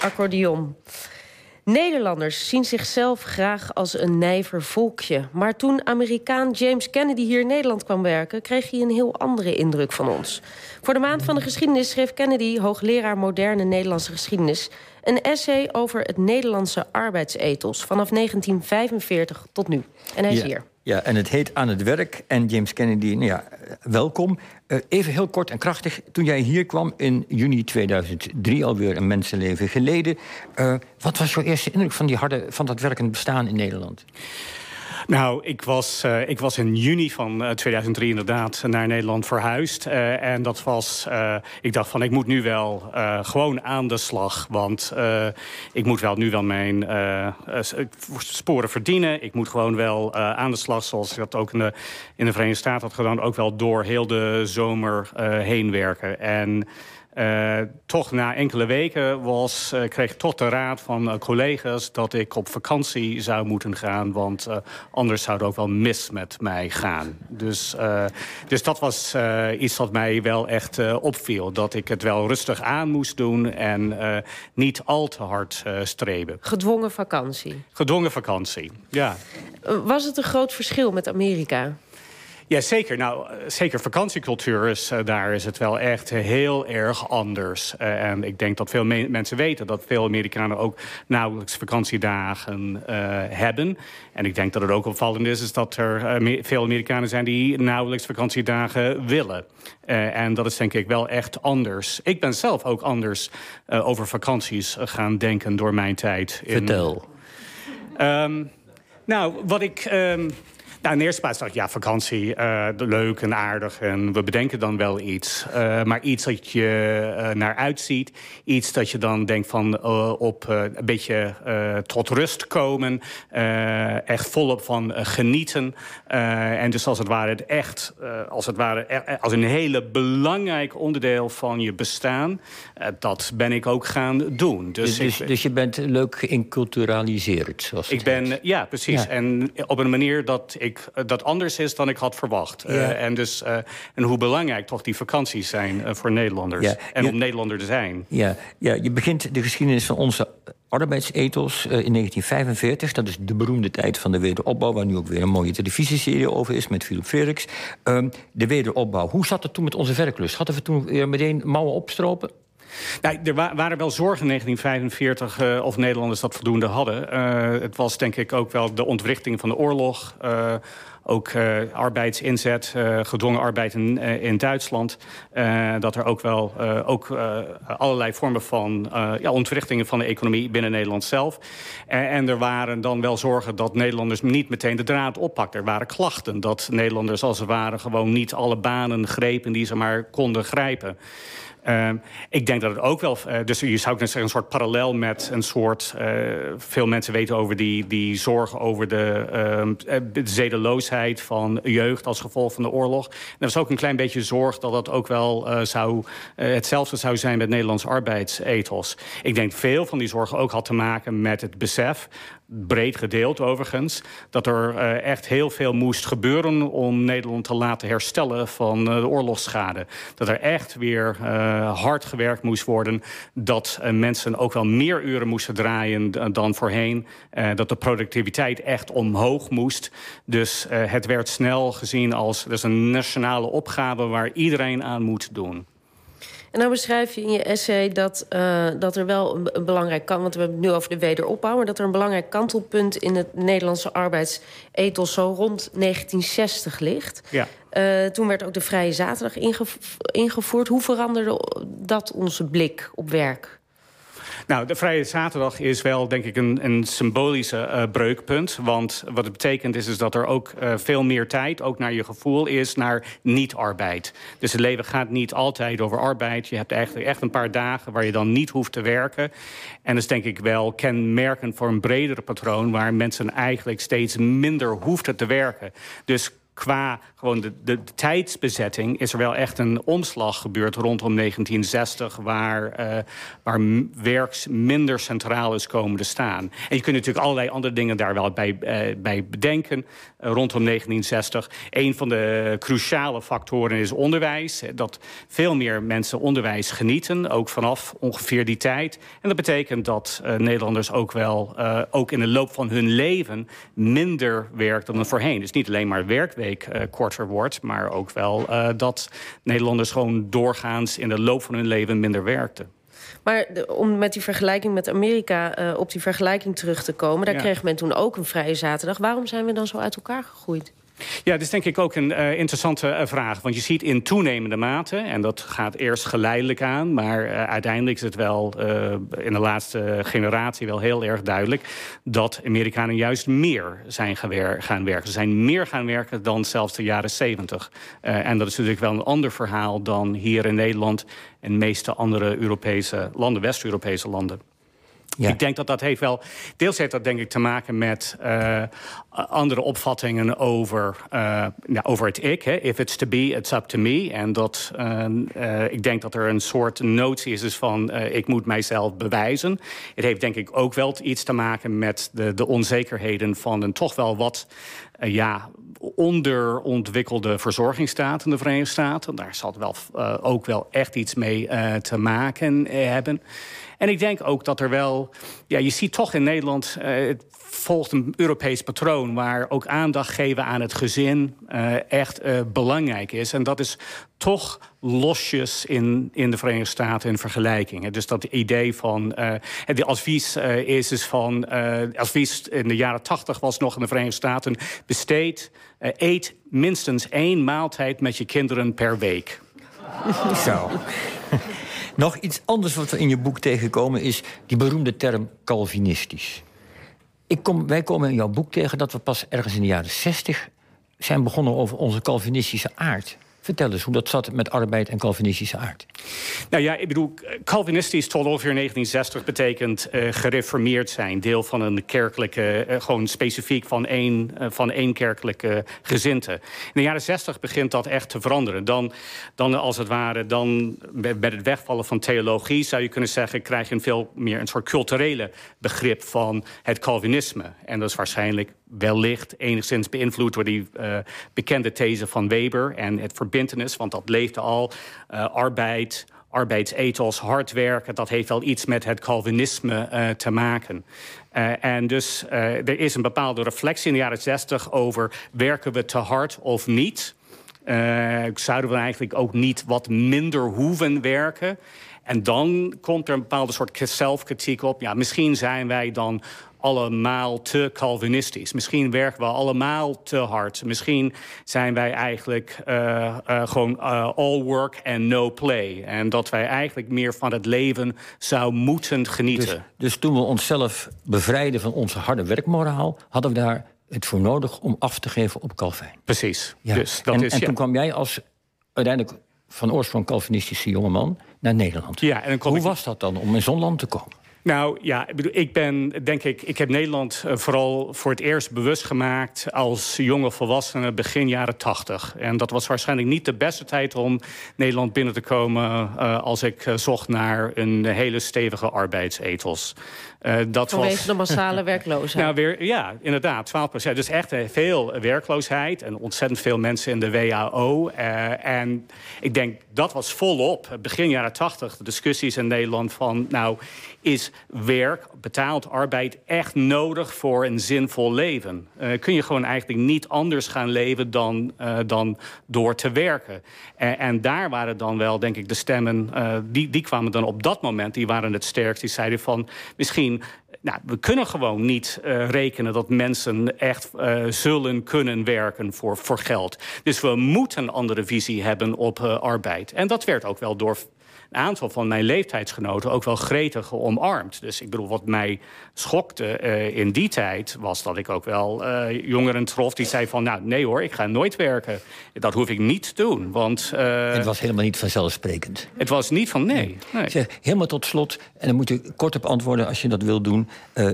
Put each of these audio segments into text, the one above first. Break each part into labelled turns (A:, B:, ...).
A: accordeon. Nederlanders zien zichzelf graag als een nijver volkje. Maar toen Amerikaan James Kennedy hier in Nederland kwam werken... kreeg hij een heel andere indruk van ons. Voor de Maand van de Geschiedenis schreef Kennedy... hoogleraar moderne Nederlandse geschiedenis... een essay over het Nederlandse arbeidsethos... vanaf 1945 tot nu. En hij is hier.
B: Ja, en het heet Aan het Werk. En James Kennedy, nou ja, welkom. Uh, even heel kort en krachtig. Toen jij hier kwam in juni 2003, alweer een mensenleven geleden... Uh, wat was jouw eerste indruk van, die harde, van dat werkend bestaan in Nederland?
C: Nou, ik was, uh, ik was in juni van uh, 2003 inderdaad naar Nederland verhuisd. Uh, en dat was, ik dacht van ik moet nu wel gewoon aan de slag. Want ik moet wel nu wel mijn sporen verdienen. Ik moet gewoon wel aan de slag, zoals ik dat ook in de, in de Verenigde Staten had gedaan. Ook wel door heel de zomer heen werken. En... Uh, toch na enkele weken was, uh, kreeg ik toch de raad van uh, collega's... dat ik op vakantie zou moeten gaan. Want anders zou het ook wel mis met mij gaan. Dus, dus dat was iets wat mij wel echt opviel. Dat ik het wel rustig aan moest doen en niet al te hard streven.
A: Gedwongen vakantie?
C: Gedwongen vakantie, ja.
A: Was het een groot verschil met Amerika?
C: Ja, zeker. Nou, eh, zeker vakantiecultuur is, uh, daar is het wel echt heel erg anders. Uh, en ik denk dat veel me mensen weten dat veel Amerikanen ook nauwelijks vakantiedagen uh, hebben. En ik denk dat het ook opvallend is, is dat er veel Amerikanen zijn die nauwelijks vakantiedagen willen. en dat is denk ik wel echt anders. Ik ben zelf ook anders over vakanties gaan denken door mijn tijd.
B: In, Vertel.
C: Um, nou, wat ik... Um, nou, in de eerste plaats dacht ik, ja, vakantie, uh, leuk en aardig. En we bedenken dan wel iets. Uh, maar iets dat je uh, naar uitziet. Iets dat je dan denkt van op een beetje tot rust komen. echt volop van genieten. en dus als het ware het echt, als het ware, als een hele belangrijk onderdeel van je bestaan. dat ben ik ook gaan doen.
B: Dus, dus, ik, dus je bent leuk geïnculturaliseerd, zoals
C: Ik ben, ja, precies. Ja. En op een manier dat ik ik, uh, dat anders is dan ik had verwacht. Ja. Uh, en, dus, uh, en hoe belangrijk toch die vakanties zijn voor Nederlanders. Ja. En om Nederlander te zijn.
B: Ja. ja, je begint de geschiedenis van onze arbeidsethos in 1945. Dat is de beroemde tijd van de wederopbouw... waar nu ook weer een mooie televisieserie over is met Philip Freriks. Um, de wederopbouw. Hoe zat het toen met onze werklust? Hadden we toen weer meteen mouwen opstropen?
C: Nou, er wa waren wel zorgen in 1945 uh, of Nederlanders dat voldoende hadden. Uh, het was denk ik ook wel de ontwrichting van de oorlog. Uh, ook arbeidsinzet, gedwongen arbeid in, in Duitsland. dat er ook wel ook, allerlei vormen van ja, ontwrichtingen van de economie binnen Nederland zelf. en er waren dan wel zorgen dat Nederlanders niet meteen de draad oppakten. Er waren klachten dat Nederlanders als het ware gewoon niet alle banen grepen die ze maar konden grijpen. Uh, ik denk dat het ook wel... Uh, dus je zou kunnen zeggen een soort parallel met een soort... Uh, veel mensen weten over die, die zorg over de, ehm, de zedeloosheid van jeugd... als gevolg van de oorlog. Er was ook een klein beetje zorg dat dat ook wel zou, hetzelfde zou zijn... met Nederlands arbeidsethos. Ik denk veel van die zorgen ook had te maken met het besef breed gedeeld overigens... dat er echt heel veel moest gebeuren om Nederland te laten herstellen van de oorlogsschade. Dat er echt weer hard gewerkt moest worden. Dat mensen ook wel meer uren moesten draaien dan voorheen. dat de productiviteit echt omhoog moest. Dus het werd snel gezien als dus een nationale opgave waar iedereen aan moet doen.
A: En nou beschrijf je in je essay dat, uh, dat er wel een, een, belangrijk kan... want we hebben het nu over de wederopbouw... maar dat er een belangrijk kantelpunt in het Nederlandse arbeidsethos... zo rond 1960 ligt.
C: Ja.
A: Uh, toen werd ook de Vrije Zaterdag ingevo ingevoerd. Hoe veranderde dat onze blik op werk?
C: Nou, de Vrije Zaterdag is wel, denk ik, een, een symbolische uh, breukpunt. Want wat het betekent is, is dat er ook uh, veel meer tijd, ook naar je gevoel, is naar niet-arbeid. Dus het leven gaat niet altijd over arbeid. Je hebt eigenlijk echt een paar dagen waar je dan niet hoeft te werken. En dat is denk ik wel kenmerkend voor een bredere patroon... waar mensen eigenlijk steeds minder hoefden te werken. Dus qua gewoon de, de, tijdsbezetting is er wel echt een omslag gebeurd rondom 1960, waar, uh, waar werks minder centraal is komen te staan. En je kunt natuurlijk allerlei andere dingen daar wel bij, uh, bij bedenken uh, rondom 1960. Een van de cruciale factoren is onderwijs. Dat veel meer mensen onderwijs genieten, ook vanaf ongeveer die tijd. En dat betekent dat Nederlanders ook wel, ook in de loop van hun leven, minder werken dan voorheen. Dus niet alleen maar werkweek kort wordt, maar ook wel uh, dat Nederlanders gewoon doorgaans in de loop van hun leven minder werkten.
A: Maar om met die vergelijking met Amerika uh, op die vergelijking terug te komen, daar ja. kreeg men toen ook een vrije zaterdag. Waarom zijn we dan zo uit elkaar gegroeid?
C: Ja, dat is denk ik ook een uh, interessante uh, vraag. Want je ziet in toenemende mate, en dat gaat eerst geleidelijk aan... maar uh, uiteindelijk is het wel in de laatste generatie wel heel erg duidelijk... dat Amerikanen juist meer zijn gaan werken. Ze zijn meer gaan werken dan zelfs de jaren zeventig. en dat is natuurlijk wel een ander verhaal dan hier in Nederland... en meeste andere Europese landen, West-Europese landen. Ik denk dat dat heeft wel... Deels heeft dat denk ik te maken met uh, andere opvattingen over, ja, over het ik. Hè. If it's to be, it's up to me. En dat uh, ik denk dat er een soort notie is van... ik moet mijzelf bewijzen. Het heeft denk ik ook wel iets te maken met de, de onzekerheden... van een toch wel wat ja, onderontwikkelde verzorgingsstaat in de Verenigde Staten. Daar zal wel, ook wel echt iets mee te maken hebben. En ik denk ook dat er wel... Ja, je ziet toch in Nederland... Uh, het volgt een Europees patroon... waar ook aandacht geven aan het gezin uh, echt uh, belangrijk is. En dat is toch losjes in, in de Verenigde Staten in vergelijking. Dus dat idee van... Uh, het advies is dus van... advies in de jaren tachtig was nog in de Verenigde Staten... besteed, eet minstens één maaltijd met je kinderen per week.
B: Zo. Nog iets anders wat we in je boek tegenkomen is die beroemde term Calvinistisch. Ik kom, wij komen in jouw boek tegen dat we pas ergens in de jaren zestig zijn begonnen over onze Calvinistische aard. Vertel eens hoe dat zat met arbeid en Calvinistische aard.
C: Nou ja, ik bedoel, Calvinistisch tot ongeveer 1960 betekent uh, gereformeerd zijn. Deel van een kerkelijke, uh, gewoon specifiek van één, uh, van één kerkelijke gezinte. In de jaren 60 begint dat echt te veranderen. Dan, dan als het ware, dan bij het wegvallen van theologie... zou je kunnen zeggen, krijg je een veel meer een soort culturele begrip van het Calvinisme. En dat is waarschijnlijk wellicht enigszins beïnvloed door die uh, bekende these van Weber en het verbindenis, want dat leefde al. Uh, arbeid, arbeidsethos, hard werken, dat heeft wel iets met het Calvinisme uh, te maken. en dus er is een bepaalde reflectie in de jaren 60 over werken we te hard of niet. zouden we eigenlijk ook niet wat minder hoeven werken? En dan komt er een bepaalde soort zelfkritiek op. Ja, misschien zijn wij dan allemaal te Calvinistisch. Misschien werken we allemaal te hard. Misschien zijn wij eigenlijk uh, uh, gewoon uh, all work and no play. En dat wij eigenlijk meer van het leven zou moeten genieten.
B: Dus, dus toen we onszelf bevrijden van onze harde werkmoraal... hadden we daar het voor nodig om af te geven op Calvijn.
C: Precies.
B: Ja. Dus dat en, is, en ja. toen kwam jij als uiteindelijk van oorsprong Calvinistische jongeman naar Nederland.
C: Ja, en
B: Hoe was dat dan om in zo'n land te komen?
C: Nou ja, ik, ben, denk ik, ik heb Nederland uh, vooral voor het eerst bewust gemaakt als jonge volwassene begin jaren tachtig. En dat was waarschijnlijk niet de beste tijd om Nederland binnen te komen uh, als ik uh, zocht naar een hele stevige arbeidsethos.
A: Uh, dat Vanwege was... de massale werkloosheid.
C: nou, weer, ja, inderdaad, 12 procent. Dus echt veel werkloosheid en ontzettend veel mensen in de WHO. Uh, en ik denk, dat was volop, begin jaren 80, de discussies in Nederland van... nou, is werk, betaald arbeid echt nodig voor een zinvol leven? Uh, kun je gewoon eigenlijk niet anders gaan leven dan, uh, dan door te werken? En, en, daar waren dan wel, denk ik, de stemmen... Uh, die, die kwamen dan op dat moment, die waren het sterkst. Die zeiden van, misschien nou, we kunnen gewoon niet rekenen dat mensen echt zullen kunnen werken voor, voor geld. Dus we moeten een andere visie hebben op arbeid. En dat werd ook wel door een aantal van mijn leeftijdsgenoten ook wel gretig omarmd. Dus ik bedoel, wat mij schokte uh, in die tijd was dat ik ook wel uh, jongeren trof die zeiden van, nou nee hoor, ik ga nooit werken. Dat hoef ik niet te doen, want...
B: Uh, het was helemaal niet vanzelfsprekend.
C: Het was niet van nee. nee.
B: Zeg, helemaal tot slot, en dan moet u kort op antwoorden als je dat wil doen.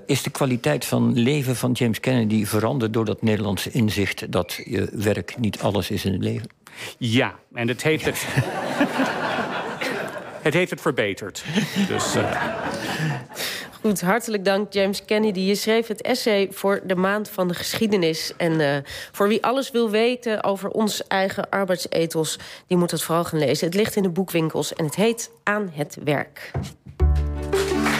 B: is de kwaliteit van leven van James Kennedy veranderd door dat Nederlandse inzicht dat je werk niet alles is in het leven?
C: Ja, en het heeft het. het heeft het verbeterd. Dus. Uh...
A: Goed, hartelijk dank James Kennedy. Je schreef het essay voor de Maand van de Geschiedenis. En uh, voor wie alles wil weten over ons eigen arbeidsethos... die moet het vooral gaan lezen. Het ligt in de boekwinkels en het heet Aan het Werk.